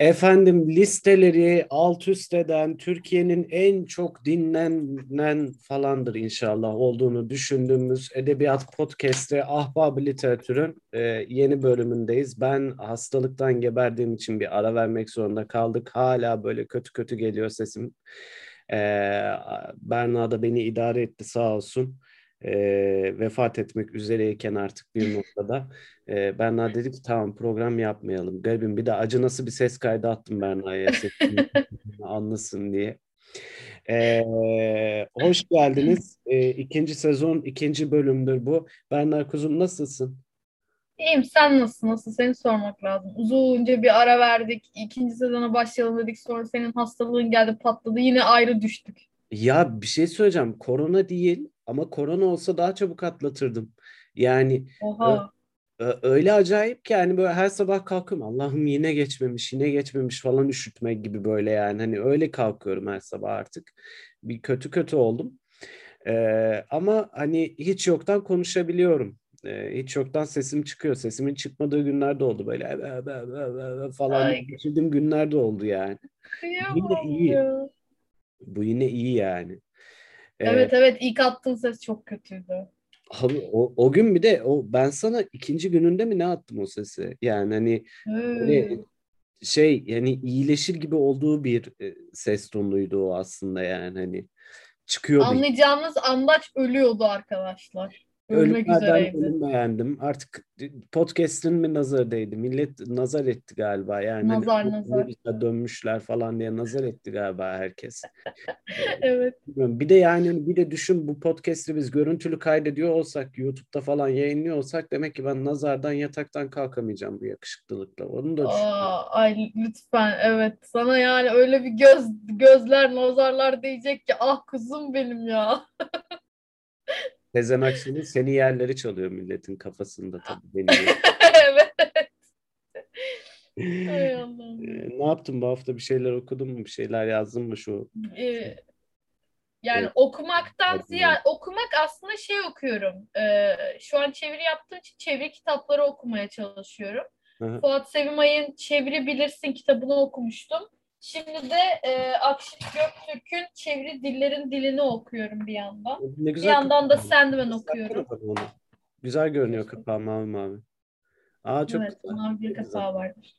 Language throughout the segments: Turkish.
Efendim listeleri alt üst eden Türkiye'nin en çok dinlenen falandır inşallah olduğunu düşündüğümüz Edebiyat Podcast'te Ahbab Literatür'ün e, yeni bölümündeyiz. Ben hastalıktan geberdiğim için bir ara vermek zorunda kaldık. Hala böyle kötü kötü geliyor sesim. E, Berna da beni idare etti sağ olsun e, vefat etmek üzereyken artık bir noktada e, Berna dedi ki tamam program yapmayalım. Garibim bir de acı nasıl bir ses kaydı attım Berna'ya anlasın diye. E, hoş geldiniz. E, ikinci sezon ikinci bölümdür bu. Berna Kuzum nasılsın? İyiyim sen nasılsın? Nasıl seni sormak lazım. Uzunca bir ara verdik. İkinci sezona başlayalım dedik. Sonra senin hastalığın geldi patladı. Yine ayrı düştük. Ya bir şey söyleyeceğim. Korona değil ama korona olsa daha çabuk atlatırdım. Yani Oha. öyle acayip ki yani böyle her sabah kalkıyorum Allah'ım yine geçmemiş yine geçmemiş falan üşütmek gibi böyle yani hani öyle kalkıyorum her sabah artık. Bir kötü kötü oldum. Ee, ama hani hiç yoktan konuşabiliyorum. Ee, hiç yoktan sesim çıkıyor. Sesimin çıkmadığı günlerde oldu böyle falan geçirdiğim günlerde oldu yani. Yine iyi. Bu yine iyi yani. Evet ee, evet ilk attığın ses çok kötüydü. Abi o, o gün bir de o ben sana ikinci gününde mi ne attım o sesi? Yani hani böyle şey yani iyileşir gibi olduğu bir e, ses tonuydu o aslında yani hani çıkıyor. Anlayacağımız andaç ölüyordu arkadaşlar. Ölmek üzereydi. Ölüm beğendim. Artık podcast'in mi nazar değdi? Millet nazar etti galiba. Yani nazar nazar. dönmüşler falan diye nazar etti galiba herkes. evet. Bir de yani bir de düşün bu podcast'i biz görüntülü kaydediyor olsak YouTube'da falan yayınlıyor olsak demek ki ben nazardan yataktan kalkamayacağım bu yakışıklılıkla. Onu da düşün. ay lütfen evet. Sana yani öyle bir göz gözler nazarlar diyecek ki ah kuzum benim ya. Sezen Aksu'nun seni yerleri çalıyor milletin kafasında tabii. Beni evet. Ay Allah'ım. Ee, ne yaptın bu hafta bir şeyler okudun mu? Bir şeyler yazdın mı şu? Ee, yani evet. okumaktan ziyade okumak aslında şey okuyorum. Ee, şu an çeviri yaptığım için çeviri kitapları okumaya çalışıyorum. Hı-hı. Fuat Sevimay'ın Çeviri Bilirsin kitabını okumuştum. Şimdi de e, Akşin Göktürk'ün çeviri dillerin dilini okuyorum bir yandan. Ne güzel bir yandan da Sandman okuyorum. Onu. Güzel görünüyor kapağı mavi mavi. Aa çok evet, güzel. mavi bir kapağı vardır.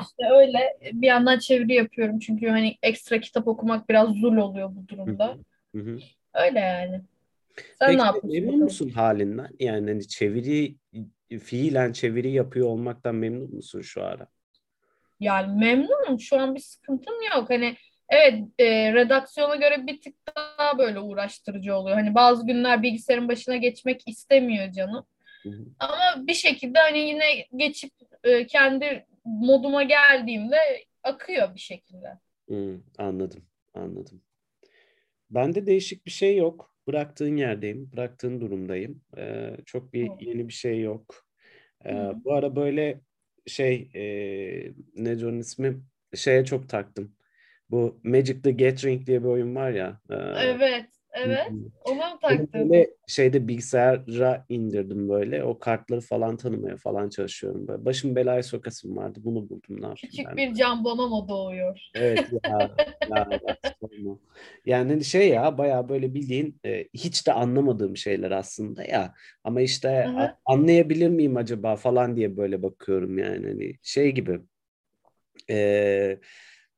İşte öyle bir yandan çeviri yapıyorum çünkü hani ekstra kitap okumak biraz zul oluyor bu durumda. Hı hı. Öyle yani. Sen Peki, ne yapıyorsun? Memnun musun halinden? Yani hani çeviri fiilen çeviri yapıyor olmaktan memnun musun şu ara? Yani memnunum. Şu an bir sıkıntım yok. Hani evet e, redaksiyona göre bir tık daha böyle uğraştırıcı oluyor. Hani bazı günler bilgisayarın başına geçmek istemiyor canım. Ama bir şekilde hani yine geçip e, kendi moduma geldiğimde akıyor bir şekilde. Hı, anladım, anladım. Bende değişik bir şey yok. Bıraktığın yerdeyim, bıraktığın durumdayım. Ee, çok bir yeni bir şey yok. Ee, bu ara böyle şey e, ne onun ismi şeye çok taktım. Bu Magic the Gathering diye bir oyun var ya. E, evet. Evet. Ona mı taktın? Böyle şeyde bilgisayara indirdim böyle. O kartları falan tanımaya falan çalışıyorum. Böyle. Başım belaya sokasım vardı. Bunu buldum. Ne Küçük ben bir can bana mı doğuyor? Evet ya. ya yani hani şey ya baya böyle bildiğin e, hiç de anlamadığım şeyler aslında ya. Ama işte a, anlayabilir miyim acaba falan diye böyle bakıyorum yani. Hani şey gibi. Eee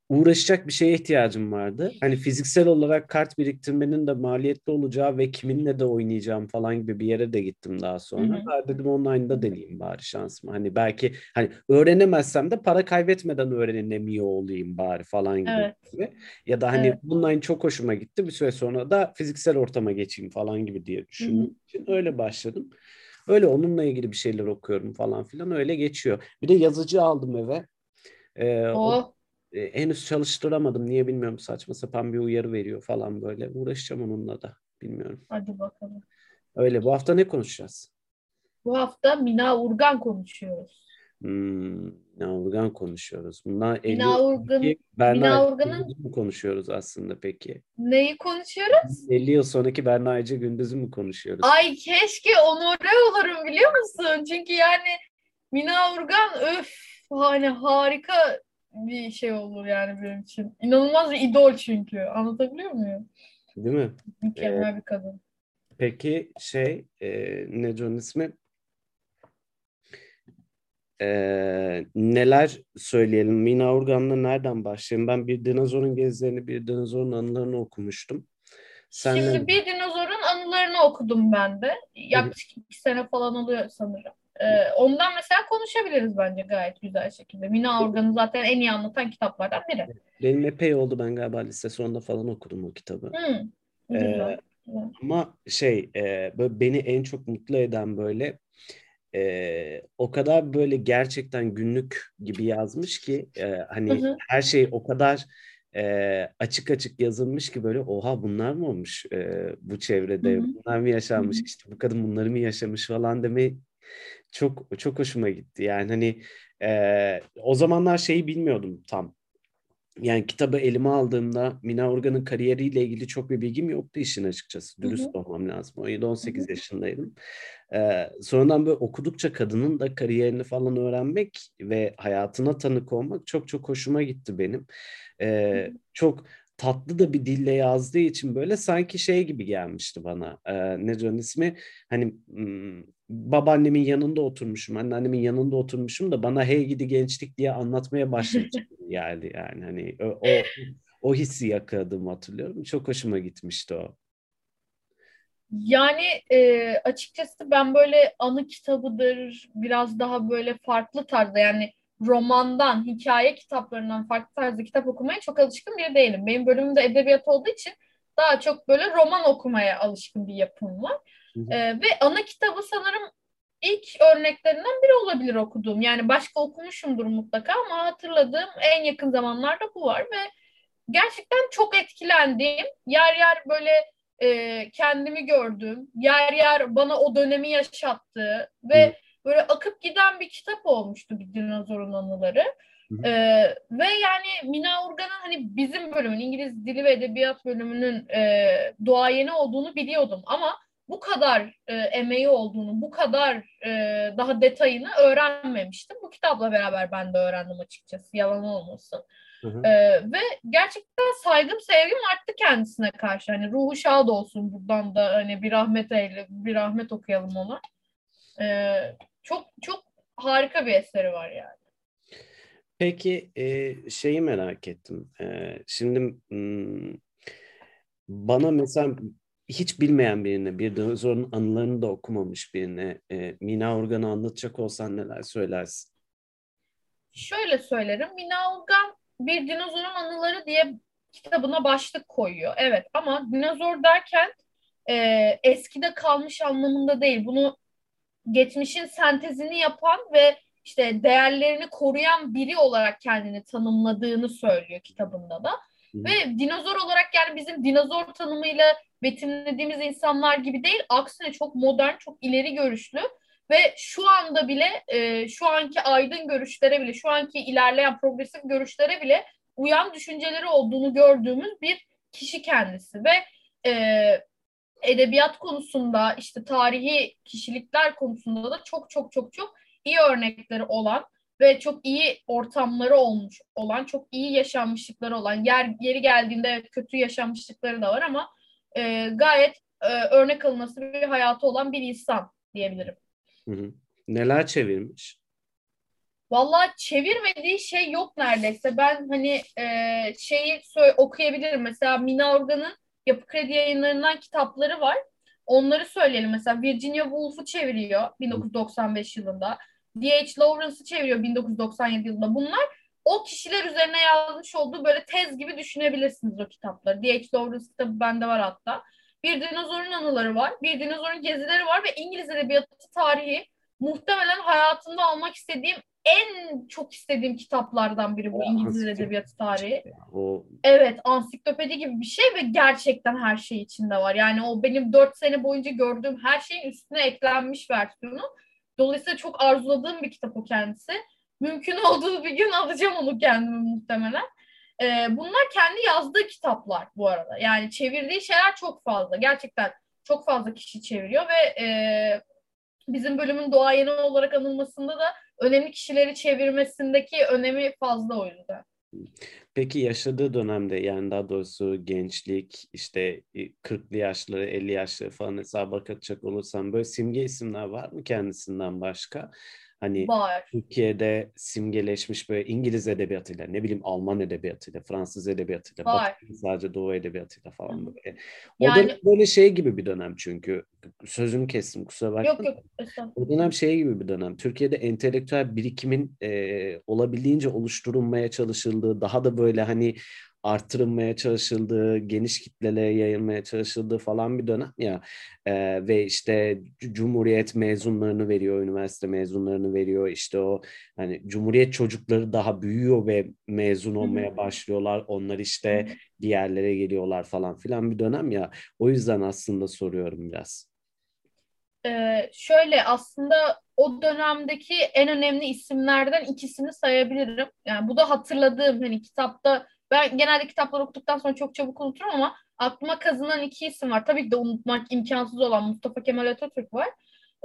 uğraşacak bir şeye ihtiyacım vardı. Hani fiziksel olarak kart biriktirmenin de maliyetli olacağı ve kiminle de oynayacağım falan gibi bir yere de gittim daha sonra. Hı hı. dedim online'da deneyeyim bari şansımı. Hani belki hani öğrenemezsem de para kaybetmeden öğrenemiyor olayım bari falan gibi. Evet. Ya da hani evet. online çok hoşuma gitti. Bir süre sonra da fiziksel ortama geçeyim falan gibi diye düşündüm. için öyle başladım. Öyle onunla ilgili bir şeyler okuyorum falan filan öyle geçiyor. Bir de yazıcı aldım eve. Ee, oh. o e, henüz çalıştıramadım. Niye bilmiyorum. Saçma sapan bir uyarı veriyor falan böyle. Uğraşacağım onunla da. Bilmiyorum. Hadi bakalım. Öyle. Bu hafta ne konuşacağız? Bu hafta Mina Urgan konuşuyoruz. Hmm, Mina Urgan konuşuyoruz. Bundan Mina Urgan, Mina Urgan'ın mı konuşuyoruz aslında peki? Neyi konuşuyoruz? 50 yıl sonraki Berna Ece Gündüz'ü mü konuşuyoruz? Ay keşke onore olurum biliyor musun? Çünkü yani Mina Urgan öf hani harika bir şey olur yani benim için. İnanılmaz bir idol çünkü. Anlatabiliyor muyum? Değil mi? Mükemmel ee, bir kadın. Peki şey e, ne onun ismi? Ee, neler söyleyelim? Mina Urgan'la nereden başlayayım? Ben bir dinozorun gezilerini, bir dinozorun anılarını okumuştum. Sen Şimdi bir dinozorun anılarını okudum ben de. Yaklaşık iki sene falan oluyor sanırım. Ee, ondan mesela konuşabiliriz bence gayet güzel şekilde. Mina Organ'ı zaten en iyi anlatan kitaplardan biri. Benim epey oldu ben galiba lise sonunda falan okudum o kitabı. Hmm. Ee, ama şey e, böyle beni en çok mutlu eden böyle e, o kadar böyle gerçekten günlük gibi yazmış ki e, hani hı hı. her şey o kadar e, açık açık yazılmış ki böyle oha bunlar mı olmuş e, bu çevrede hı hı. bunlar mı yaşanmış hı hı. işte bu kadın bunları mı yaşamış falan demeyi çok çok hoşuma gitti yani hani e, o zamanlar şeyi bilmiyordum tam yani kitabı elime aldığımda Mina Organ'ın kariyeriyle ilgili çok bir bilgim yoktu işin açıkçası. Dürüst Hı-hı. olmam lazım. 17-18 yaşındaydım. Ee, sonradan böyle okudukça kadının da kariyerini falan öğrenmek ve hayatına tanık olmak çok çok hoşuma gitti benim. Ee, çok tatlı da bir dille yazdığı için böyle sanki şey gibi gelmişti bana. E, ne diyorsun ismi? Hani babaannemin yanında oturmuşum, anneannemin yanında oturmuşum da bana hey gidi gençlik diye anlatmaya başlamış geldi yani. Hani o, o, o hissi yakaladım hatırlıyorum. Çok hoşuma gitmişti o. Yani e, açıkçası ben böyle anı kitabıdır, biraz daha böyle farklı tarzda yani romandan, hikaye kitaplarından farklı tarzda kitap okumaya çok alışkın biri değilim. Benim bölümüm de edebiyat olduğu için daha çok böyle roman okumaya alışkın bir yapım var. Ee, ve ana kitabı sanırım ilk örneklerinden biri olabilir okuduğum. Yani başka okumuşumdur mutlaka ama hatırladığım en yakın zamanlarda bu var ve gerçekten çok etkilendiğim, yer yer böyle e, kendimi gördüğüm, yer yer bana o dönemi yaşattığı ve Hı böyle akıp giden bir kitap olmuştu bir dinozorun anıları. Ee, ve yani Mina Urgan'ın hani bizim bölümün İngiliz Dili ve Edebiyat bölümünün e, doğayeni olduğunu biliyordum ama bu kadar e, emeği olduğunu, bu kadar e, daha detayını öğrenmemiştim. Bu kitapla beraber ben de öğrendim açıkçası, yalan olmasın. Hı hı. Ee, ve gerçekten saygım, sevgim arttı kendisine karşı. Hani ruhu şad olsun buradan da hani bir rahmet eyle, bir rahmet okuyalım ona. Ee, çok çok harika bir eseri var yani. Peki e, şeyi merak ettim. E, şimdi bana mesela hiç bilmeyen birine, bir dinozorun anılarını da okumamış birine e, Mina Organ'ı anlatacak olsan neler söylersin? Şöyle söylerim. Mina Organ bir dinozorun anıları diye kitabına başlık koyuyor. Evet ama dinozor derken e, eskide kalmış anlamında değil. Bunu geçmişin sentezini yapan ve işte değerlerini koruyan biri olarak kendini tanımladığını söylüyor kitabında da. Hı. Ve dinozor olarak yani bizim dinozor tanımıyla betimlediğimiz insanlar gibi değil. Aksine çok modern, çok ileri görüşlü ve şu anda bile e, şu anki aydın görüşlere bile, şu anki ilerleyen progresif görüşlere bile uyan düşünceleri olduğunu gördüğümüz bir kişi kendisi ve e, edebiyat konusunda işte tarihi kişilikler konusunda da çok çok çok çok iyi örnekleri olan ve çok iyi ortamları olmuş olan, çok iyi yaşanmışlıkları olan, yer yeri geldiğinde kötü yaşanmışlıkları da var ama e, gayet e, örnek alınması bir hayatı olan bir insan diyebilirim. Hı hı. Neler çevirmiş? Vallahi çevirmediği şey yok neredeyse. Ben hani e, şeyi okuyabilirim. Mesela Mina Organ'ın Yapı Kredi yayınlarından kitapları var. Onları söyleyelim. Mesela Virginia Woolf'u çeviriyor 1995 yılında. D.H. Lawrence'ı çeviriyor 1997 yılında. Bunlar o kişiler üzerine yazmış olduğu böyle tez gibi düşünebilirsiniz o kitapları. D.H. Lawrence kitabı bende var hatta. Bir dinozorun anıları var. Bir dinozorun gezileri var ve İngiliz edebiyatı tarihi muhtemelen hayatımda almak istediğim en çok istediğim kitaplardan biri bu İngiliz edebiyatı tarihi. O... Evet, ansiklopedi gibi bir şey ve gerçekten her şey içinde var. Yani o benim dört sene boyunca gördüğüm her şeyin üstüne eklenmiş versiyonu. Dolayısıyla çok arzuladığım bir kitap o kendisi. Mümkün olduğu bir gün alacağım onu kendime muhtemelen. Ee, bunlar kendi yazdığı kitaplar bu arada. Yani çevirdiği şeyler çok fazla. Gerçekten çok fazla kişi çeviriyor ve e, bizim bölümün doğayeni olarak anılmasında da önemli kişileri çevirmesindeki önemi fazla o yüzden. Peki yaşadığı dönemde yani daha doğrusu gençlik işte 40'lı yaşları 50 yaşları falan hesaba bakacak olursam böyle simge isimler var mı kendisinden başka? Hani Var. Türkiye'de simgeleşmiş böyle İngiliz edebiyatıyla, ne bileyim Alman edebiyatıyla, Fransız edebiyatıyla, Var. Batı, sadece Doğu edebiyatıyla falan böyle. O yani, dönem böyle şey gibi bir dönem çünkü. Sözümü kestim kusura bakma. Yok yok. O dönem şey gibi bir dönem. Türkiye'de entelektüel birikimin e, olabildiğince oluşturulmaya çalışıldığı, daha da böyle hani artırılmaya çalışıldığı, geniş kitlelere yayılmaya çalışıldığı falan bir dönem ya. E, ve işte Cumhuriyet mezunlarını veriyor, üniversite mezunlarını veriyor. İşte o hani Cumhuriyet çocukları daha büyüyor ve mezun olmaya başlıyorlar. Onlar işte bir yerlere geliyorlar falan filan bir dönem ya. O yüzden aslında soruyorum biraz. Ee, şöyle aslında o dönemdeki en önemli isimlerden ikisini sayabilirim. Yani bu da hatırladığım hani kitapta ben genelde kitapları okuduktan sonra çok çabuk unuturum ama aklıma kazınan iki isim var. Tabii ki de unutmak imkansız olan Mustafa Kemal Atatürk var.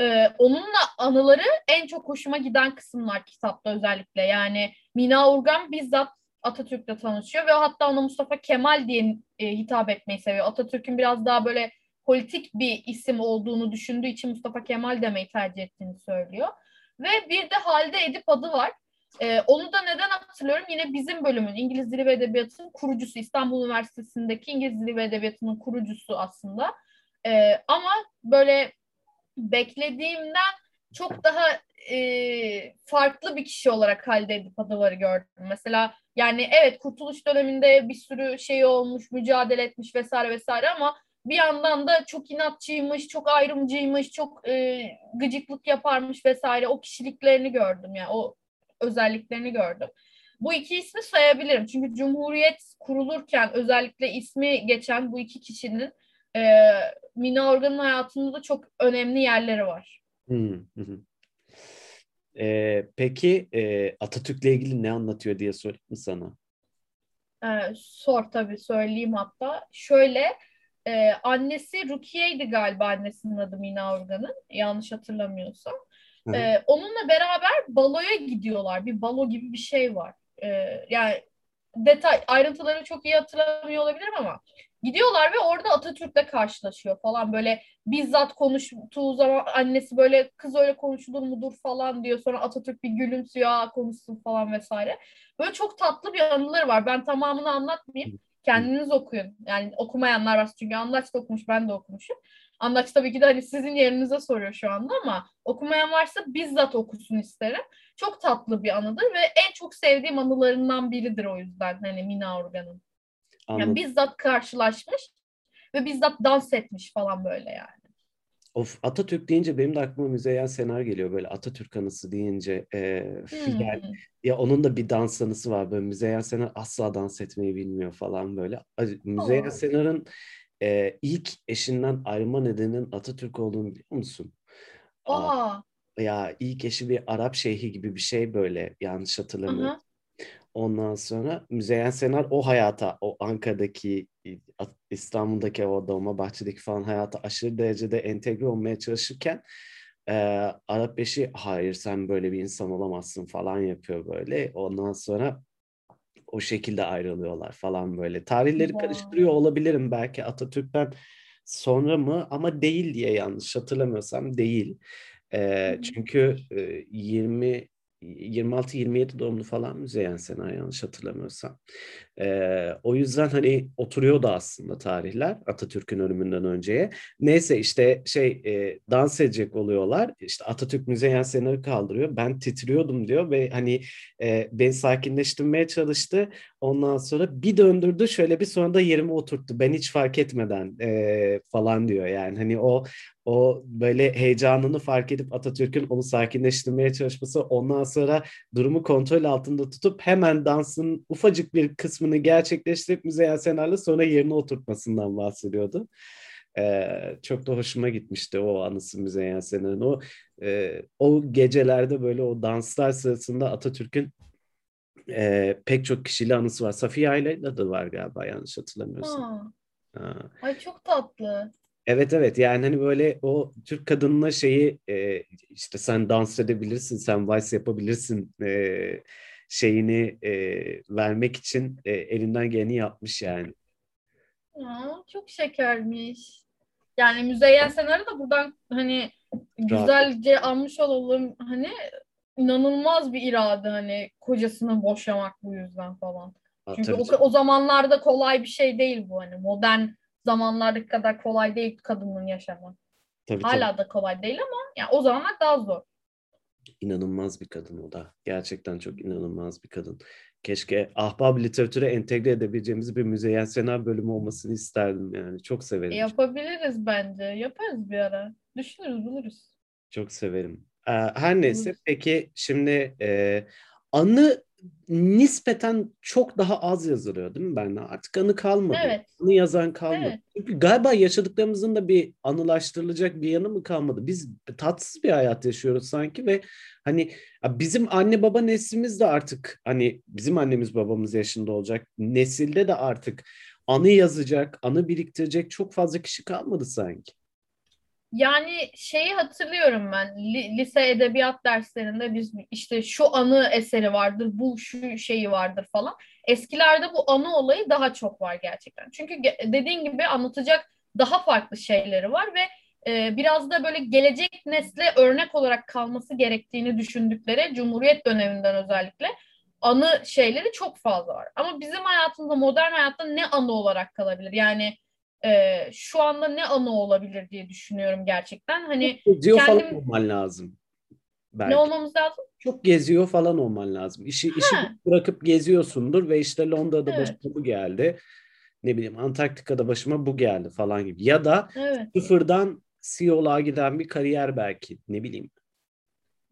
Ee, onunla anıları en çok hoşuma giden kısımlar kitapta özellikle. Yani Mina Urgan bizzat Atatürk'le tanışıyor ve hatta ona Mustafa Kemal diye e, hitap etmeyi seviyor. Atatürk'ün biraz daha böyle politik bir isim olduğunu düşündüğü için Mustafa Kemal demeyi tercih ettiğini söylüyor. Ve bir de Halide Edip adı var. Ee, onu da neden hatırlıyorum? Yine bizim bölümün İngiliz Dili ve Edebiyatı'nın kurucusu, İstanbul Üniversitesi'ndeki İngiliz Dili ve Edebiyatı'nın kurucusu aslında. Ee, ama böyle beklediğimden çok daha e, farklı bir kişi olarak Halide Edip Adaları gördüm. Mesela yani evet Kurtuluş döneminde bir sürü şey olmuş, mücadele etmiş vesaire vesaire ama bir yandan da çok inatçıymış, çok ayrımcıymış, çok e, gıcıklık yaparmış vesaire o kişiliklerini gördüm yani o özelliklerini gördüm. Bu iki ismi sayabilirim. Çünkü Cumhuriyet kurulurken özellikle ismi geçen bu iki kişinin e, Mina Organ'ın hayatında da çok önemli yerleri var. Hı hı. Ee, peki e, Atatürk'le ilgili ne anlatıyor diye sorayım mı sana? Ee, sor tabii söyleyeyim hatta. Şöyle e, annesi Rukiye'ydi galiba annesinin adı Mina Organ'ın yanlış hatırlamıyorsam. Ee, onunla beraber baloya gidiyorlar. Bir balo gibi bir şey var. Ee, yani detay ayrıntıları çok iyi hatırlamıyor olabilirim ama gidiyorlar ve orada Atatürk'le karşılaşıyor falan böyle bizzat konuştuğu zaman annesi böyle kız öyle konuşulur mudur falan diyor sonra Atatürk bir gülümsüyor konuşsun falan vesaire. Böyle çok tatlı bir anıları var. Ben tamamını anlatmayayım. Kendiniz okuyun. Yani okumayanlar var çünkü Anlaç da okumuş ben de okumuşum. Anlaç tabii ki de hani sizin yerinize soruyor şu anda ama okumayan varsa bizzat okusun isterim. Çok tatlı bir anıdır ve en çok sevdiğim anılarından biridir o yüzden hani Mina Organ'ın. Yani bizzat karşılaşmış ve bizzat dans etmiş falan böyle yani. Of Atatürk deyince benim de aklıma Müzeyyen Senar geliyor böyle Atatürk anısı deyince. E, hmm. yani, ya onun da bir dans anısı var böyle Müzeyyen Senar asla dans etmeyi bilmiyor falan böyle. Müzeyyen Senar'ın e, ilk eşinden ayrılma nedeninin Atatürk olduğunu biliyor musun? Aa. Ya ilk eşi bir Arap şeyhi gibi bir şey böyle yanlış hatırlamıyorum. Ondan sonra Müzeyyen Senar o hayata, o Ankara'daki, İstanbul'daki o Dolmabahçe'deki falan hayata aşırı derecede entegre olmaya çalışırken e, Arap eşi hayır sen böyle bir insan olamazsın falan yapıyor böyle. Ondan sonra o şekilde ayrılıyorlar falan böyle. Tarihleri karıştırıyor olabilirim belki Atatürk'ten sonra mı ama değil diye yanlış hatırlamıyorsam değil. E, çünkü e, 20 26-27 doğumlu falan Müzeyyen Sena yanlış hatırlamıyorsam. Ee, o yüzden hani oturuyordu aslında tarihler Atatürk'ün ölümünden önceye. Neyse işte şey e, dans edecek oluyorlar. İşte Atatürk Müzeyyen Sena'yı kaldırıyor. Ben titriyordum diyor ve hani e, beni sakinleştirmeye çalıştı. Ondan sonra bir döndürdü şöyle bir sonra da yerime oturttu. Ben hiç fark etmeden e, falan diyor yani. Hani o o böyle heyecanını fark edip Atatürk'ün onu sakinleştirmeye çalışması ondan sonra durumu kontrol altında tutup hemen dansın ufacık bir kısmını gerçekleştirip Müzeyyen Senar'la sonra yerine oturtmasından bahsediyordu. Ee, çok da hoşuma gitmişti o anısı Müzeyyen Senar'ın. O, e, o gecelerde böyle o danslar sırasında Atatürk'ün e, pek çok kişiyle anısı var. Safiye Ayla da var galiba yanlış hatırlamıyorsam. Ha. Ha. Ay çok tatlı. Evet evet yani hani böyle o Türk kadınına şeyi e, işte sen dans edebilirsin, sen vals yapabilirsin e, şeyini e, vermek için e, elinden geleni yapmış yani. Aa, çok şekermiş. Yani Müzeyyen Senar'ı da buradan hani güzelce almış olalım. Hani inanılmaz bir irade hani kocasını boşamak bu yüzden falan. Ha, Çünkü o, o zamanlarda kolay bir şey değil bu hani modern zamanlardaki kadar kolay değil kadının yaşamı. Tabii, Hala tabii. da kolay değil ama yani o zamanlar daha zor. İnanılmaz bir kadın o da. Gerçekten çok inanılmaz bir kadın. Keşke ahbab literatüre entegre edebileceğimiz bir Müzeyyen Senar bölümü olmasını isterdim yani. Çok severim. Yapabiliriz bence. Yaparız bir ara. Düşünürüz, buluruz. Çok severim. Her neyse Buluruz. peki şimdi e, anı nispeten çok daha az yazılıyor değil mi ben? Artık anı kalmadı. Evet. Anı yazan kalmadı. Evet. Çünkü galiba yaşadıklarımızın da bir anılaştırılacak bir yanı mı kalmadı? Biz tatsız bir hayat yaşıyoruz sanki ve hani bizim anne baba neslimiz de artık hani bizim annemiz babamız yaşında olacak. Nesilde de artık anı yazacak, anı biriktirecek çok fazla kişi kalmadı sanki. Yani şeyi hatırlıyorum ben lise edebiyat derslerinde biz işte şu anı eseri vardır, bu şu şeyi vardır falan. Eskilerde bu anı olayı daha çok var gerçekten. Çünkü dediğin gibi anlatacak daha farklı şeyleri var ve e, biraz da böyle gelecek nesle örnek olarak kalması gerektiğini düşündükleri Cumhuriyet döneminden özellikle anı şeyleri çok fazla var. Ama bizim hayatımızda modern hayatta ne anı olarak kalabilir? Yani e, şu anda ne anı olabilir diye düşünüyorum gerçekten. Hani geziyor kendim... falan olman lazım. Belki. Ne olmamız lazım? Çok geziyor falan olman lazım. İşi, işi bırakıp geziyorsundur ve işte Londra'da evet. başıma bu geldi. Ne bileyim Antarktika'da başıma bu geldi falan gibi. Ya da evet. sıfırdan CEO'luğa giden bir kariyer belki. Ne bileyim.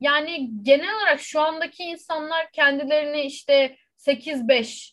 Yani genel olarak şu andaki insanlar kendilerini işte 8-5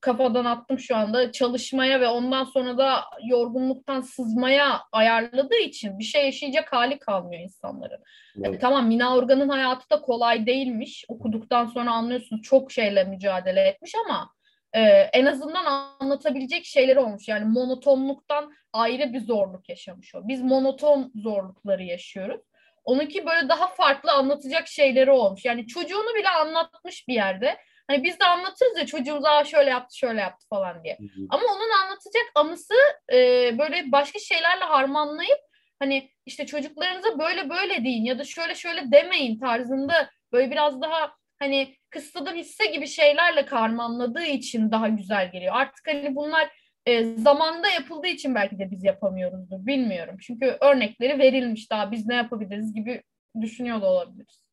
kafadan attım şu anda çalışmaya ve ondan sonra da yorgunluktan sızmaya ayarladığı için bir şey yaşayacak hali kalmıyor insanların. Evet. Yani tamam Mina Organ'ın hayatı da kolay değilmiş. Okuduktan sonra anlıyorsunuz çok şeyle mücadele etmiş ama e, en azından anlatabilecek şeyleri olmuş. Yani monotonluktan ayrı bir zorluk yaşamış o. Biz monoton zorlukları yaşıyoruz. Onunki böyle daha farklı anlatacak şeyleri olmuş. Yani çocuğunu bile anlatmış bir yerde Hani biz de anlatırız ya çocuğumuz Aa, şöyle yaptı şöyle yaptı falan diye. Hı hı. Ama onun anlatacak anısı e, böyle başka şeylerle harmanlayıp hani işte çocuklarınıza böyle böyle deyin ya da şöyle şöyle demeyin tarzında böyle biraz daha hani kıssadan hisse gibi şeylerle karmanladığı için daha güzel geliyor. Artık hani bunlar e, zamanında yapıldığı için belki de biz yapamıyoruzdur bilmiyorum. Çünkü örnekleri verilmiş daha biz ne yapabiliriz gibi düşünüyor da olabiliriz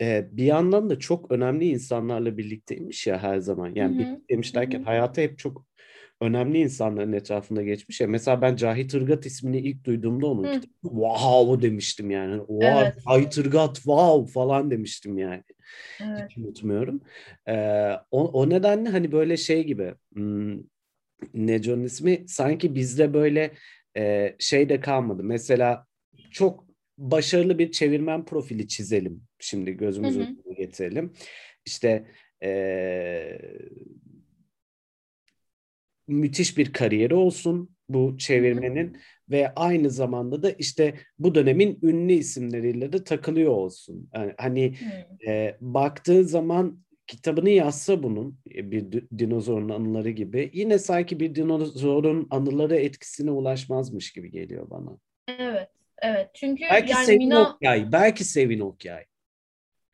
e, bir yandan da çok önemli insanlarla birlikteymiş ya her zaman. Yani birlikteymiş derken hayata hep çok önemli insanların etrafında geçmiş ya. Mesela ben Cahit Irgat ismini ilk duyduğumda onun kitabı wow demiştim yani. Wow, evet. Cahit Irgat wow falan demiştim yani. Evet. Hiç unutmuyorum. Ee, o, o nedenle hani böyle şey gibi hmm, Neco'nun ismi sanki bizde böyle e, şey de kalmadı. Mesela çok başarılı bir çevirmen profili çizelim. Şimdi gözümüzü önüne getirelim. İşte ee, müthiş bir kariyeri olsun bu çevirmenin hı hı. ve aynı zamanda da işte bu dönemin ünlü isimleriyle de takılıyor olsun. Yani hani e, baktığı zaman kitabını yazsa bunun e, bir dinozorun anıları gibi yine sanki bir dinozorun anıları etkisine ulaşmazmış gibi geliyor bana. Evet. Evet çünkü belki yani Sevin Mina... Okyay, belki Sevin Okyay.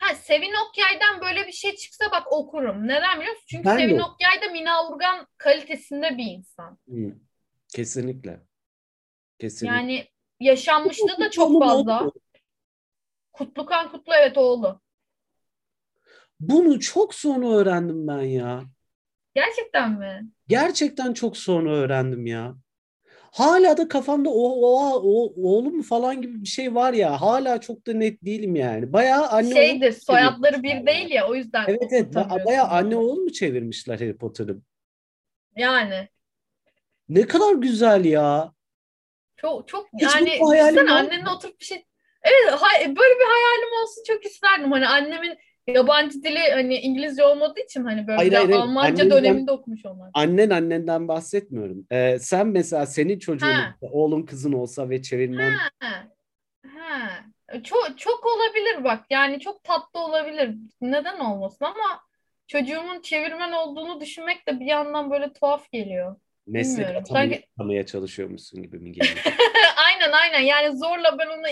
Ha, Sevin Okyay'dan böyle bir şey çıksa bak okurum. Neden biliyor musun? Çünkü ben Sevin de... Okyay da Mina Urgan kalitesinde bir insan. Kesinlikle. Kesinlikle. Yani yaşanmışlığı da çok fazla. Kutlukan Kutlu evet oğlu. Bunu çok sonra öğrendim ben ya. Gerçekten mi? Gerçekten çok sonra öğrendim ya hala da kafamda o, o, o oğlum falan gibi bir şey var ya. Hala çok da net değilim yani. Bayağı anne Şeydir soyadları bir değil ya o yüzden. Evet evet bayağı anne oğul mu çevirmişler Harry Potter'ı? Yani. Ne kadar güzel ya. Çok çok Hiç yani sen annenle oturup bir şey Evet, hay, böyle bir hayalim olsun çok isterdim. Hani annemin yabancı dili hani İngilizce olmadığı için hani böyle hayır, hayır, Almanca annenden, döneminde okumuş olmak. Annen annenden bahsetmiyorum. Ee, sen mesela senin çocuğun ha. oğlun kızın olsa ve çevirmen. Ha. ha. Çok çok olabilir bak. Yani çok tatlı olabilir. Neden olmasın ama çocuğumun çevirmen olduğunu düşünmek de bir yandan böyle tuhaf geliyor. Meslek atamaya Sanki... çalışıyormuşsun gibi mi geliyor? aynen aynen. Yani zorla ben ona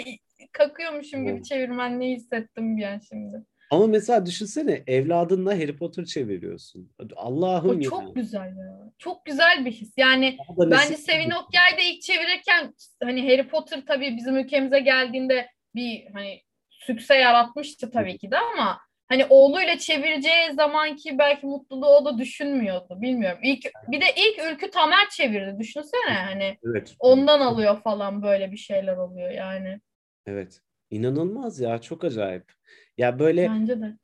kakıyormuşum gibi çevirmen ne hissettim bir an şimdi. Ama mesela düşünsene evladınla Harry Potter çeviriyorsun. Allah'ım ya. Çok güzel ya. Çok güzel bir his. Yani bence Sevin Okyay'da ilk çevirirken hani Harry Potter tabii bizim ülkemize geldiğinde bir hani sükse yaratmıştı tabii ki de ama hani oğluyla çevireceği zamanki belki mutluluğu o da düşünmüyordu. Bilmiyorum. İlk bir de ilk Ülkü Tamer çevirdi. Düşünsene hani evet. ondan alıyor falan böyle bir şeyler oluyor yani. Evet. İnanılmaz ya çok acayip. Ya böyle Bence de.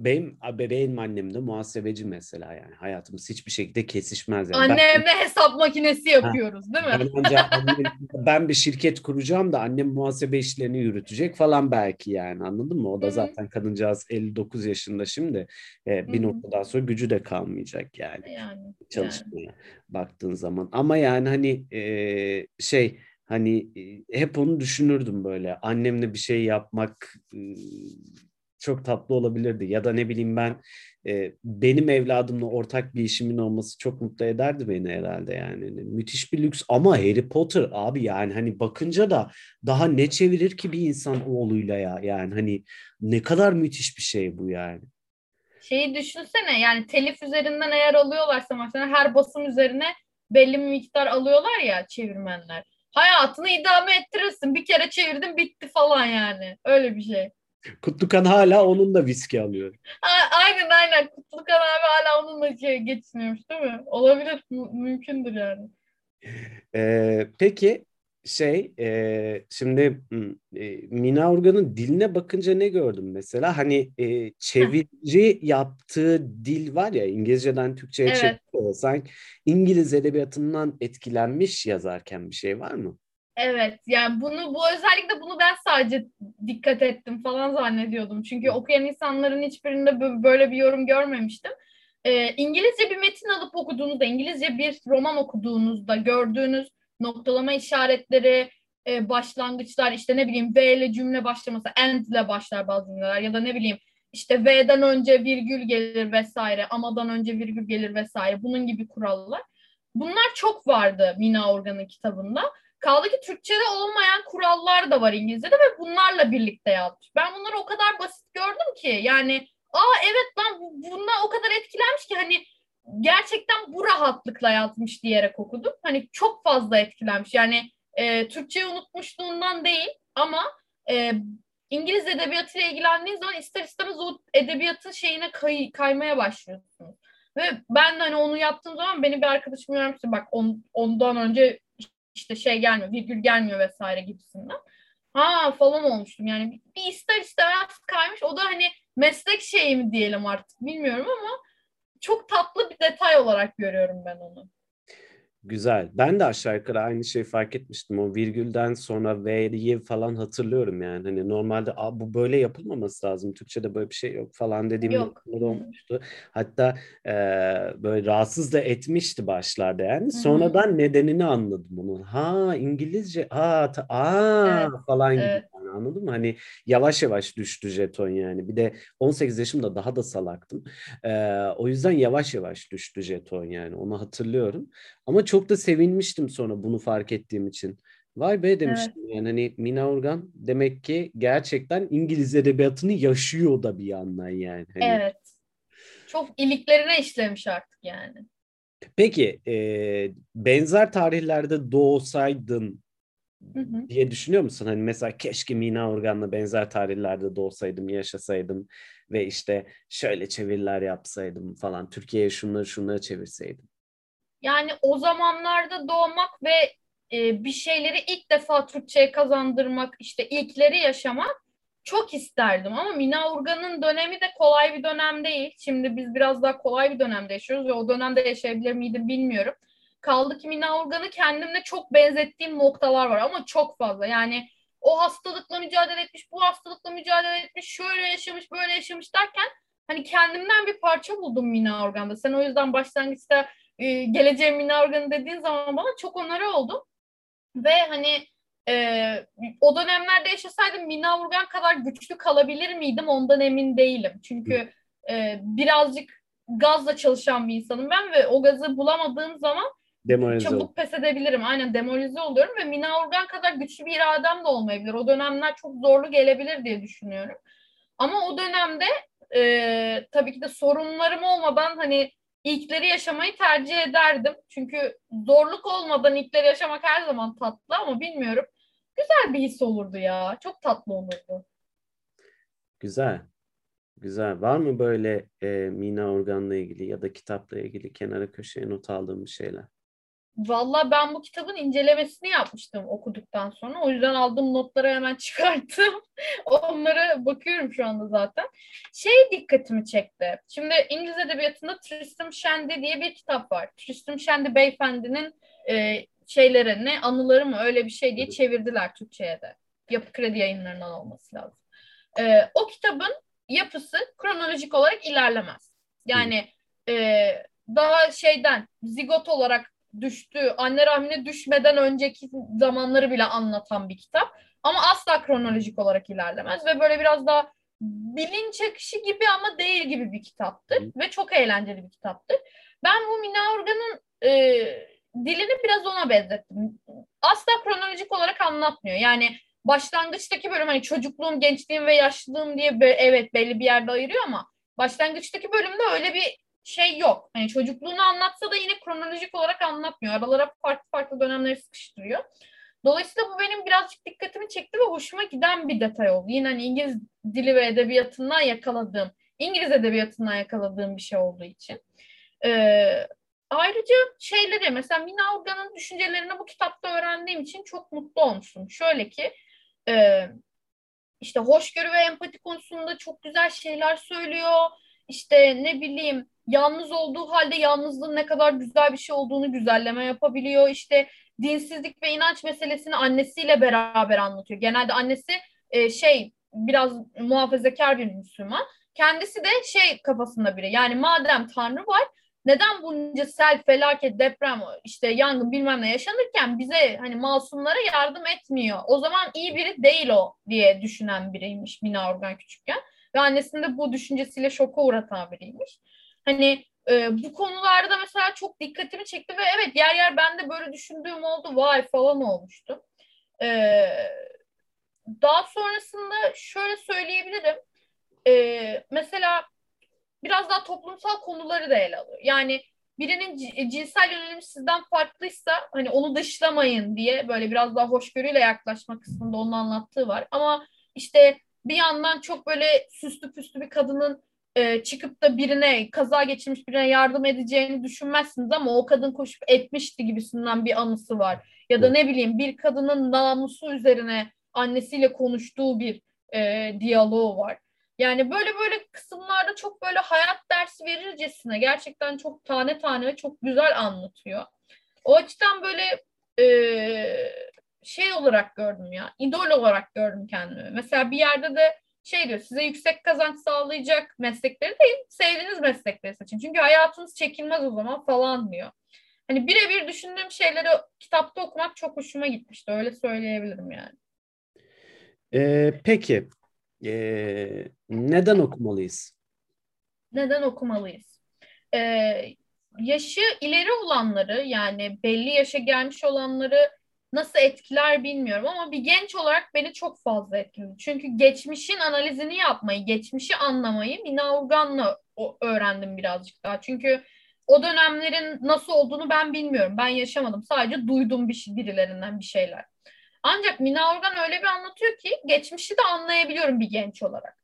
Benim bebeğim annem de muhasebeci mesela yani hayatımız hiçbir şekilde kesişmez. Yani. Annemle ben, hesap makinesi yapıyoruz ha, değil mi? Ben, önce annem, ben bir şirket kuracağım da annem muhasebe işlerini yürütecek falan belki yani anladın mı? O da zaten kadıncağız 59 yaşında şimdi e, bir noktadan sonra gücü de kalmayacak yani, yani çalışmaya yani. baktığın zaman. Ama yani hani e, şey hani e, hep onu düşünürdüm böyle annemle bir şey yapmak e, çok tatlı olabilirdi. Ya da ne bileyim ben e, benim evladımla ortak bir işimin olması çok mutlu ederdi beni herhalde yani. Hani müthiş bir lüks ama Harry Potter abi yani hani bakınca da daha ne çevirir ki bir insan oğluyla ya yani hani ne kadar müthiş bir şey bu yani. Şeyi düşünsene yani telif üzerinden eğer alıyorlarsa mesela her basım üzerine belli bir miktar alıyorlar ya çevirmenler. Hayatını idame ettirirsin. Bir kere çevirdin bitti falan yani. Öyle bir şey. Kutlukan hala onun da viski alıyor. aynen aynen. Kutlukan abi hala onunla şey geçiniyormuş değil mi? Olabilir. M- mümkündür yani. Ee, peki şey e, şimdi e, Mina Organ'ın diline bakınca ne gördüm mesela hani e, çeviri yaptığı dil var ya İngilizceden Türkçe'ye evet. çeviriyor sanki İngiliz edebiyatından etkilenmiş yazarken bir şey var mı? Evet yani bunu bu özellikle bunu ben sadece dikkat ettim falan zannediyordum. Çünkü okuyan insanların hiçbirinde böyle bir yorum görmemiştim. Ee, İngilizce bir metin alıp okuduğunuzda, İngilizce bir roman okuduğunuzda gördüğünüz noktalama işaretleri, e, başlangıçlar işte ne bileyim V ile cümle başlaması, end ile başlar bazı cümleler ya da ne bileyim işte V'den önce virgül gelir vesaire, amadan önce virgül gelir vesaire bunun gibi kurallar. Bunlar çok vardı Mina Organ'ın kitabında. Kaldı ki Türkçe'de olmayan kurallar da var İngilizce'de ve bunlarla birlikte yazmış. Ben bunları o kadar basit gördüm ki yani aa evet lan bunlar o kadar etkilenmiş ki hani gerçekten bu rahatlıkla yazmış diyerek okudum. Hani çok fazla etkilenmiş. Yani e, Türkçeyi unutmuşluğundan değil ama e, İngiliz edebiyatıyla ilgilendiğiniz zaman ister istemez o edebiyatın şeyine kay, kaymaya başlıyorsunuz. Ve ben hani onu yaptığım zaman beni bir arkadaşım uyarmıştı. Bak on, ondan önce işte şey gelmiyor, virgül gelmiyor vesaire gibisinden. Ha falan olmuştum yani bir ister istemez kaymış. O da hani meslek şeyi mi diyelim artık bilmiyorum ama çok tatlı bir detay olarak görüyorum ben onu. Güzel. Ben de aşağı yukarı aynı şeyi fark etmiştim. O virgülden sonra V'yi falan hatırlıyorum yani. Hani normalde bu böyle yapılmaması lazım. Türkçe'de böyle bir şey yok falan dediğim yok. olmuştu. Hatta e, böyle rahatsız da etmişti başlarda yani. Hı-hı. Sonradan nedenini anladım bunun. Ha İngilizce, aa, ta, aa evet. falan gibi. Yani, anladın mı? Hani yavaş yavaş düştü jeton yani. Bir de 18 yaşımda daha da salaktım. E, o yüzden yavaş yavaş düştü jeton yani. Onu hatırlıyorum. Ama çok da sevinmiştim sonra bunu fark ettiğim için. Vay be demiştim evet. yani hani Mina Organ demek ki gerçekten İngiliz edebiyatını yaşıyor da bir yandan yani. Hani... Evet. Çok iliklerine işlemiş artık yani. Peki e, benzer tarihlerde doğsaydın hı hı. diye düşünüyor musun? Hani mesela keşke Mina Organ'la benzer tarihlerde doğsaydım, yaşasaydım ve işte şöyle çeviriler yapsaydım falan. Türkiye'ye şunları şunları çevirseydim. Yani o zamanlarda doğmak ve e, bir şeyleri ilk defa Türkçe'ye kazandırmak, işte ilkleri yaşamak çok isterdim. Ama Mina Urgan'ın dönemi de kolay bir dönem değil. Şimdi biz biraz daha kolay bir dönemde yaşıyoruz ve o dönemde yaşayabilir miydim bilmiyorum. Kaldı ki Mina Urgan'ı kendimle çok benzettiğim noktalar var ama çok fazla. Yani o hastalıkla mücadele etmiş, bu hastalıkla mücadele etmiş, şöyle yaşamış, böyle yaşamış derken hani kendimden bir parça buldum Mina Organ'da. Sen o yüzden başlangıçta e, geleceğim Mina Organ'ı dediğin zaman bana çok onarı oldum. Ve hani e, o dönemlerde yaşasaydım Mina Organ kadar güçlü kalabilir miydim ondan emin değilim. Çünkü e, birazcık gazla çalışan bir insanım ben ve o gazı bulamadığım zaman demoralize çabuk pes edebilirim. Aynen demoralize oluyorum ve Mina Organ kadar güçlü bir iradem de olmayabilir. O dönemler çok zorlu gelebilir diye düşünüyorum. Ama o dönemde e, tabii ki de sorunlarım olmadan hani ilkleri yaşamayı tercih ederdim. Çünkü zorluk olmadan ilkleri yaşamak her zaman tatlı ama bilmiyorum. Güzel bir his olurdu ya. Çok tatlı olurdu. Güzel. Güzel. Var mı böyle e, Mina Organ'la ilgili ya da kitapla ilgili kenara köşeye not aldığım bir şeyler? Valla ben bu kitabın incelemesini yapmıştım okuduktan sonra. O yüzden aldığım notları hemen çıkarttım. Onlara bakıyorum şu anda zaten. Şey dikkatimi çekti. Şimdi İngiliz Edebiyatı'nda Tristram Shandy diye bir kitap var. Tristram Shandy beyefendinin e, şeyleri ne anıları mı öyle bir şey diye çevirdiler Türkçe'ye de. Yapı Kredi yayınlarından olması lazım. E, o kitabın yapısı kronolojik olarak ilerlemez. Yani e, daha şeyden zigot olarak düştüğü, anne rahmine düşmeden önceki zamanları bile anlatan bir kitap. Ama asla kronolojik olarak ilerlemez ve böyle biraz daha bilinç akışı gibi ama değil gibi bir kitaptır ve çok eğlenceli bir kitaptır. Ben bu Mina Organ'ın e, dilini biraz ona benzettim. Asla kronolojik olarak anlatmıyor. Yani başlangıçtaki bölüm hani çocukluğum, gençliğim ve yaşlılığım diye evet belli bir yerde ayırıyor ama başlangıçtaki bölümde öyle bir şey yok. Hani çocukluğunu anlatsa da yine kronolojik olarak anlatmıyor. Aralara farklı farklı dönemleri sıkıştırıyor. Dolayısıyla bu benim birazcık dikkatimi çekti ve hoşuma giden bir detay oldu. Yine hani İngiliz dili ve edebiyatından yakaladığım, İngiliz edebiyatından yakaladığım bir şey olduğu için. Ee, ayrıca şeyleri mesela Mina Organ'ın düşüncelerini bu kitapta öğrendiğim için çok mutlu olmuştum. Şöyle ki e, işte hoşgörü ve empati konusunda çok güzel şeyler söylüyor. İşte ne bileyim yalnız olduğu halde yalnızlığın ne kadar güzel bir şey olduğunu güzelleme yapabiliyor. İşte dinsizlik ve inanç meselesini annesiyle beraber anlatıyor. Genelde annesi e, şey biraz muhafazakar bir Müslüman. Kendisi de şey kafasında biri. Yani madem Tanrı var neden bunca sel, felaket, deprem, işte yangın bilmem ne yaşanırken bize hani masumlara yardım etmiyor. O zaman iyi biri değil o diye düşünen biriymiş Mina Organ küçükken. Ve annesini de bu düşüncesiyle şoka uğratan biriymiş. Hani e, bu konularda mesela çok dikkatimi çekti ve evet yer yer ben de böyle düşündüğüm oldu. Vay falan olmuştu. E, daha sonrasında şöyle söyleyebilirim. E, mesela biraz daha toplumsal konuları da ele alıyor. Yani birinin cinsel yönelimi sizden farklıysa hani onu dışlamayın diye böyle biraz daha hoşgörüyle yaklaşma kısmında onun anlattığı var. Ama işte bir yandan çok böyle süslü püslü bir kadının e, çıkıp da birine kaza geçirmiş birine yardım edeceğini düşünmezsiniz ama o kadın koşup etmişti gibisinden bir anısı var. Ya da ne bileyim bir kadının namusu üzerine annesiyle konuştuğu bir e, diyaloğu var. Yani böyle böyle kısımlarda çok böyle hayat dersi verircesine gerçekten çok tane tane ve çok güzel anlatıyor. O açıdan böyle e, şey olarak gördüm ya, idol olarak gördüm kendimi. Mesela bir yerde de şey diyor size yüksek kazanç sağlayacak meslekleri değil sevdiğiniz meslekleri seçin. Çünkü hayatınız çekilmez o zaman falan diyor. Hani birebir düşündüğüm şeyleri kitapta okumak çok hoşuma gitmişti. Öyle söyleyebilirim yani. Ee, peki ee, neden okumalıyız? Neden okumalıyız? Ee, yaşı ileri olanları yani belli yaşa gelmiş olanları nasıl etkiler bilmiyorum ama bir genç olarak beni çok fazla etkiledi. Çünkü geçmişin analizini yapmayı, geçmişi anlamayı Mina Urgan'la öğrendim birazcık daha. Çünkü o dönemlerin nasıl olduğunu ben bilmiyorum. Ben yaşamadım. Sadece duydum bir şey, birilerinden bir şeyler. Ancak Mina Organ öyle bir anlatıyor ki geçmişi de anlayabiliyorum bir genç olarak.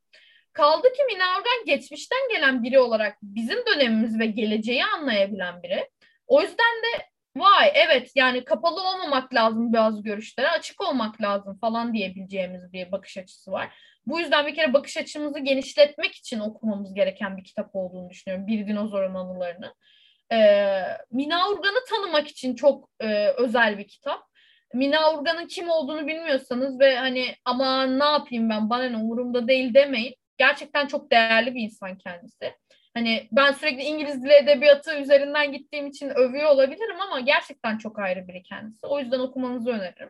Kaldı ki Mina Organ geçmişten gelen biri olarak bizim dönemimiz ve geleceği anlayabilen biri. O yüzden de vay evet yani kapalı olmamak lazım bazı görüşlere açık olmak lazım falan diyebileceğimiz bir bakış açısı var. Bu yüzden bir kere bakış açımızı genişletmek için okumamız gereken bir kitap olduğunu düşünüyorum. Bir dinozorun anılarını. Ee, Mina Urgan'ı tanımak için çok e, özel bir kitap. Mina Urgan'ın kim olduğunu bilmiyorsanız ve hani ama ne yapayım ben bana ne umurumda değil demeyin. Gerçekten çok değerli bir insan kendisi. Hani ben sürekli İngiliz dili edebiyatı üzerinden gittiğim için övüyor olabilirim ama gerçekten çok ayrı biri kendisi. O yüzden okumanızı öneririm.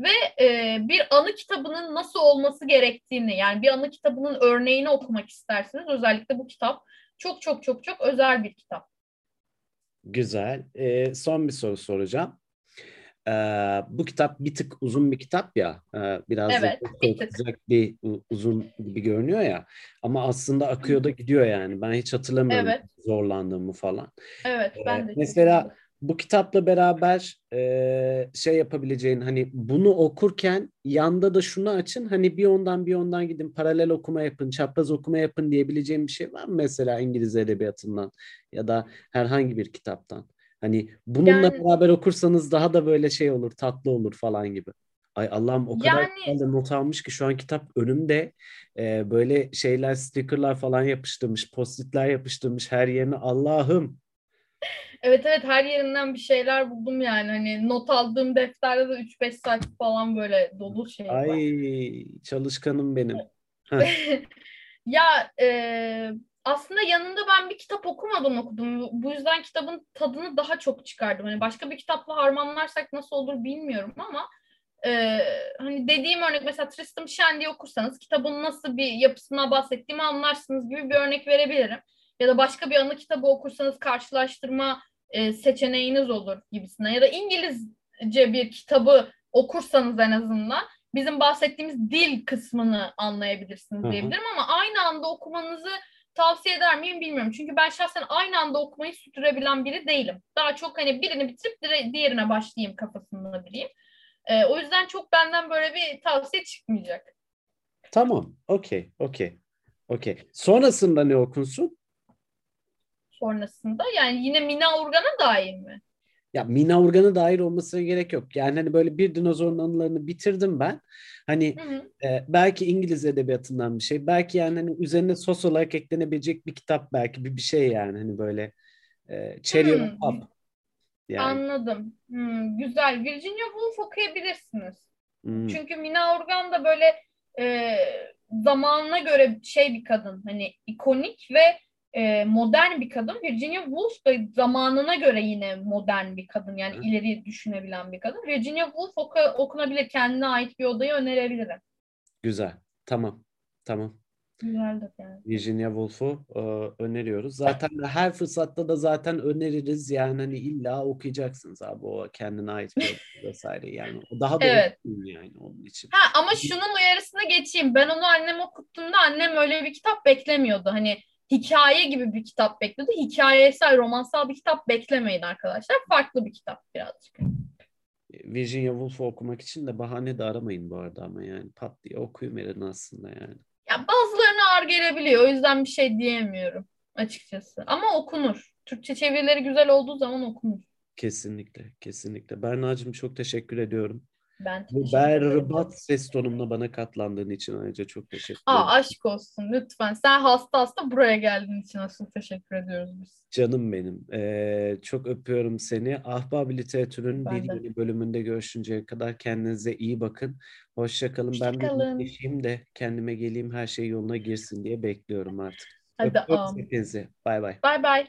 Ve e, bir anı kitabının nasıl olması gerektiğini yani bir anı kitabının örneğini okumak isterseniz özellikle bu kitap çok çok çok çok özel bir kitap. Güzel. Ee, son bir soru soracağım. Ee, bu kitap bir tık uzun bir kitap ya. E, biraz evet, da bir, bir uzun gibi görünüyor ya. Ama aslında akıyor da gidiyor yani. Ben hiç hatırlamıyorum evet. zorlandığımı falan. Evet ben de. Mesela bu kitapla beraber e, şey yapabileceğin hani bunu okurken yanda da şunu açın hani bir ondan bir ondan gidin paralel okuma yapın çapraz okuma yapın diyebileceğim bir şey var mı mesela İngiliz edebiyatından ya da herhangi bir kitaptan? Hani bununla yani, beraber okursanız daha da böyle şey olur tatlı olur falan gibi. Ay Allah'ım o kadar yani, not almış ki şu an kitap önümde e, böyle şeyler stickerlar falan yapıştırmış postitler yapıştırmış her yerine Allah'ım Evet evet her yerinden bir şeyler buldum yani. Hani not aldığım defterde de 3-5 sayfa falan böyle dolu şey var. Ay çalışkanım benim. ya e, aslında yanında ben bir kitap okumadım okudum. Bu yüzden kitabın tadını daha çok çıkardım. Hani başka bir kitapla harmanlarsak nasıl olur bilmiyorum ama e, hani dediğim örnek mesela Tristram Shandy okursanız kitabın nasıl bir yapısına bahsettiğimi anlarsınız gibi bir örnek verebilirim. Ya da başka bir anı kitabı okursanız karşılaştırma e, seçeneğiniz olur gibisinden. Ya da İngilizce bir kitabı okursanız en azından bizim bahsettiğimiz dil kısmını anlayabilirsiniz diyebilirim ama aynı anda okumanızı tavsiye eder miyim bilmiyorum. Çünkü ben şahsen aynı anda okumayı sürdürebilen biri değilim. Daha çok hani birini bitirip diğerine başlayayım kafasında biriyim. Ee, o yüzden çok benden böyle bir tavsiye çıkmayacak. Tamam. Okey. Okey. Okey. Sonrasında ne okunsun? sonrasında? Yani yine Mina Urgan'a dair mi? Ya Mina Urgan'a dair olmasına gerek yok. Yani hani böyle bir dinozorun anılarını bitirdim ben. Hani hı hı. E, belki İngiliz edebiyatından bir şey. Belki yani hani üzerine sos olarak eklenebilecek bir kitap belki bir bir şey yani hani böyle e, Cherry hmm. Pop. Yani. Anladım. Hmm, güzel. Virginia Woolf okuyabilirsiniz. Hmm. Çünkü Mina Urgan da böyle e, zamanına göre şey bir kadın. Hani ikonik ve e, modern bir kadın. Virginia Woolf da zamanına göre yine modern bir kadın. Yani Hı. ileri düşünebilen bir kadın. Virginia Woolf oku, okunabilir. Kendine ait bir odayı önerebilirim. Güzel. Tamam. Tamam. Yani. Virginia Woolf'u e, öneriyoruz. Zaten her fırsatta da zaten öneririz. Yani hani illa okuyacaksınız abi o kendine ait bir vesaire yani. O daha da evet. yani onun için. Ha ama şunun uyarısına geçeyim. Ben onu annem okuttuğumda annem öyle bir kitap beklemiyordu. Hani hikaye gibi bir kitap bekliyordu. Hikayesel, romansal bir kitap beklemeyin arkadaşlar. Farklı bir kitap birazcık. Virginia Woolf'u okumak için de bahane de aramayın bu arada ama yani pat diye okuyun verin aslında yani. Ya bazılarına ağır gelebiliyor. O yüzden bir şey diyemiyorum açıkçası. Ama okunur. Türkçe çevirileri güzel olduğu zaman okunur. Kesinlikle, kesinlikle. Berna'cığım çok teşekkür ediyorum. Ben Bu berbat ses tonumla bana katlandığın için ayrıca çok teşekkür ederim. Aa, aşk olsun lütfen. Sen hasta hasta buraya geldiğin için asıl teşekkür ediyoruz biz. Canım benim. Ee, çok öpüyorum seni. Ahbab Literatür'ün bir de. yeni bölümünde görüşünceye kadar kendinize iyi bakın. Hoşçakalın. Hoşça ben kalın. bir de kendime geleyim her şey yoluna girsin diye bekliyorum artık. Hadi Öpüyorum hepinizi. Bay bay. Bay bay.